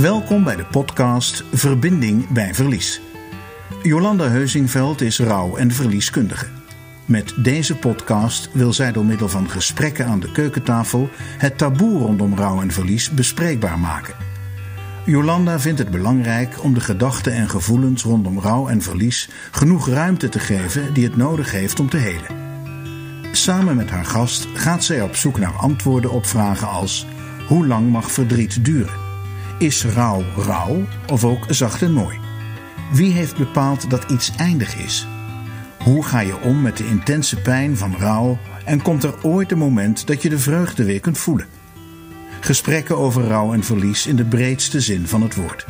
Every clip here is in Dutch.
Welkom bij de podcast Verbinding bij Verlies. Jolanda Heusingveld is rouw- en verlieskundige. Met deze podcast wil zij door middel van gesprekken aan de keukentafel het taboe rondom rouw en verlies bespreekbaar maken. Jolanda vindt het belangrijk om de gedachten en gevoelens rondom rouw en verlies genoeg ruimte te geven die het nodig heeft om te helen. Samen met haar gast gaat zij op zoek naar antwoorden op vragen als: hoe lang mag verdriet duren? Is rouw rouw of ook zacht en mooi? Wie heeft bepaald dat iets eindig is? Hoe ga je om met de intense pijn van rouw en komt er ooit een moment dat je de vreugde weer kunt voelen? Gesprekken over rouw en verlies in de breedste zin van het woord.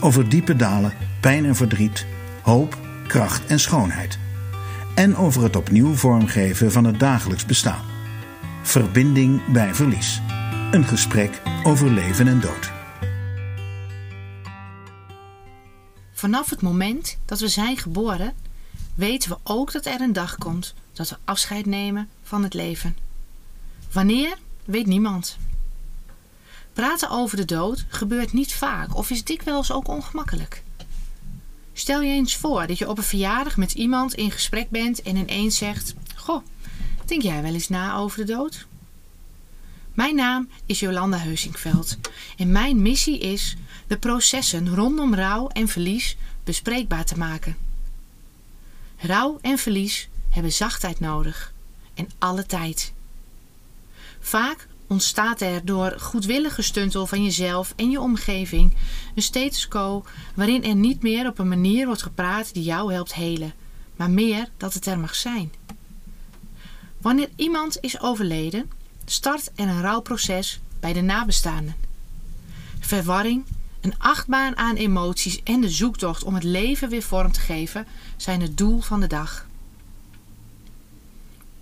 Over diepe dalen, pijn en verdriet, hoop, kracht en schoonheid. En over het opnieuw vormgeven van het dagelijks bestaan. Verbinding bij verlies. Een gesprek over leven en dood. Vanaf het moment dat we zijn geboren, weten we ook dat er een dag komt dat we afscheid nemen van het leven. Wanneer, weet niemand. Praten over de dood gebeurt niet vaak of is dikwijls ook ongemakkelijk. Stel je eens voor dat je op een verjaardag met iemand in gesprek bent en ineens zegt: Goh, denk jij wel eens na over de dood? Mijn naam is Jolanda Heusingveld en mijn missie is de processen rondom rouw en verlies bespreekbaar te maken. Rouw en verlies hebben zachtheid nodig en alle tijd. Vaak ontstaat er door goedwillige stuntel van jezelf en je omgeving een status quo waarin er niet meer op een manier wordt gepraat die jou helpt helen, maar meer dat het er mag zijn. Wanneer iemand is overleden, start er een rouwproces bij de nabestaanden. Verwarring, een achtbaan aan emoties en de zoektocht om het leven weer vorm te geven zijn het doel van de dag.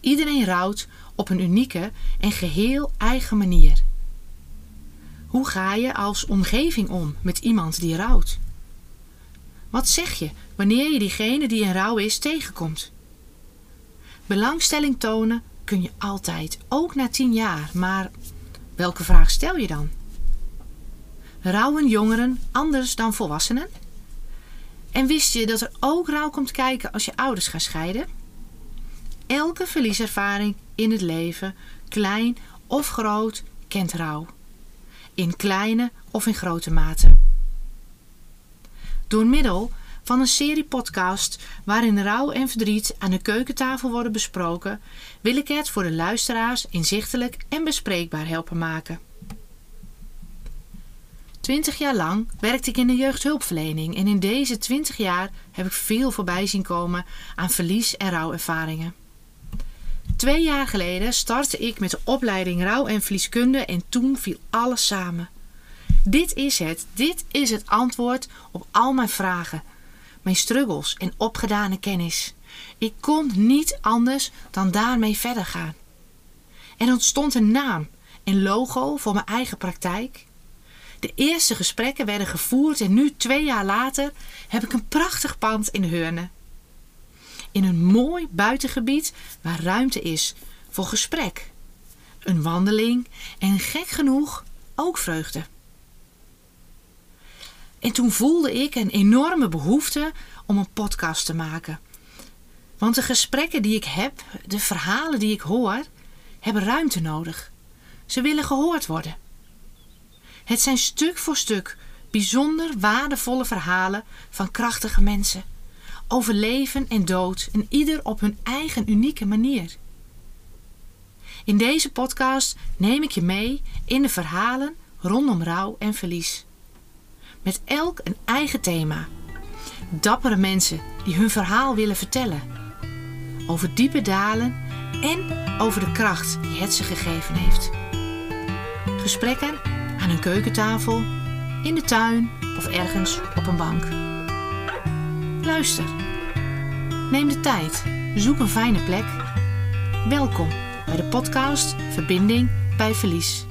Iedereen rouwt op een unieke en geheel eigen manier. Hoe ga je als omgeving om met iemand die rouwt? Wat zeg je wanneer je diegene die in rouw is tegenkomt? Belangstelling tonen kun je altijd, ook na tien jaar, maar welke vraag stel je dan? Rouwen jongeren anders dan volwassenen? En wist je dat er ook rouw komt kijken als je ouders gaan scheiden? Elke verlieservaring in het leven, klein of groot, kent rouw. In kleine of in grote mate. Door middel van een serie podcast waarin rouw en verdriet aan de keukentafel worden besproken, wil ik het voor de luisteraars inzichtelijk en bespreekbaar helpen maken. Twintig jaar lang werkte ik in de jeugdhulpverlening en in deze twintig jaar heb ik veel voorbij zien komen aan verlies- en rouwervaringen. Twee jaar geleden startte ik met de opleiding rouw- en verlieskunde en toen viel alles samen. Dit is het, dit is het antwoord op al mijn vragen, mijn struggles en opgedane kennis. Ik kon niet anders dan daarmee verder gaan. Er ontstond een naam en logo voor mijn eigen praktijk. De eerste gesprekken werden gevoerd en nu, twee jaar later, heb ik een prachtig pand in Heurne. In een mooi buitengebied waar ruimte is voor gesprek, een wandeling en gek genoeg ook vreugde. En toen voelde ik een enorme behoefte om een podcast te maken. Want de gesprekken die ik heb, de verhalen die ik hoor, hebben ruimte nodig. Ze willen gehoord worden. Het zijn stuk voor stuk bijzonder waardevolle verhalen van krachtige mensen. Over leven en dood en ieder op hun eigen unieke manier. In deze podcast neem ik je mee in de verhalen rondom rouw en verlies. Met elk een eigen thema. Dappere mensen die hun verhaal willen vertellen. Over diepe dalen en over de kracht die het ze gegeven heeft. Gesprekken aan een keukentafel, in de tuin of ergens op een bank. Luister. Neem de tijd. Zoek een fijne plek. Welkom bij de podcast Verbinding bij Verlies.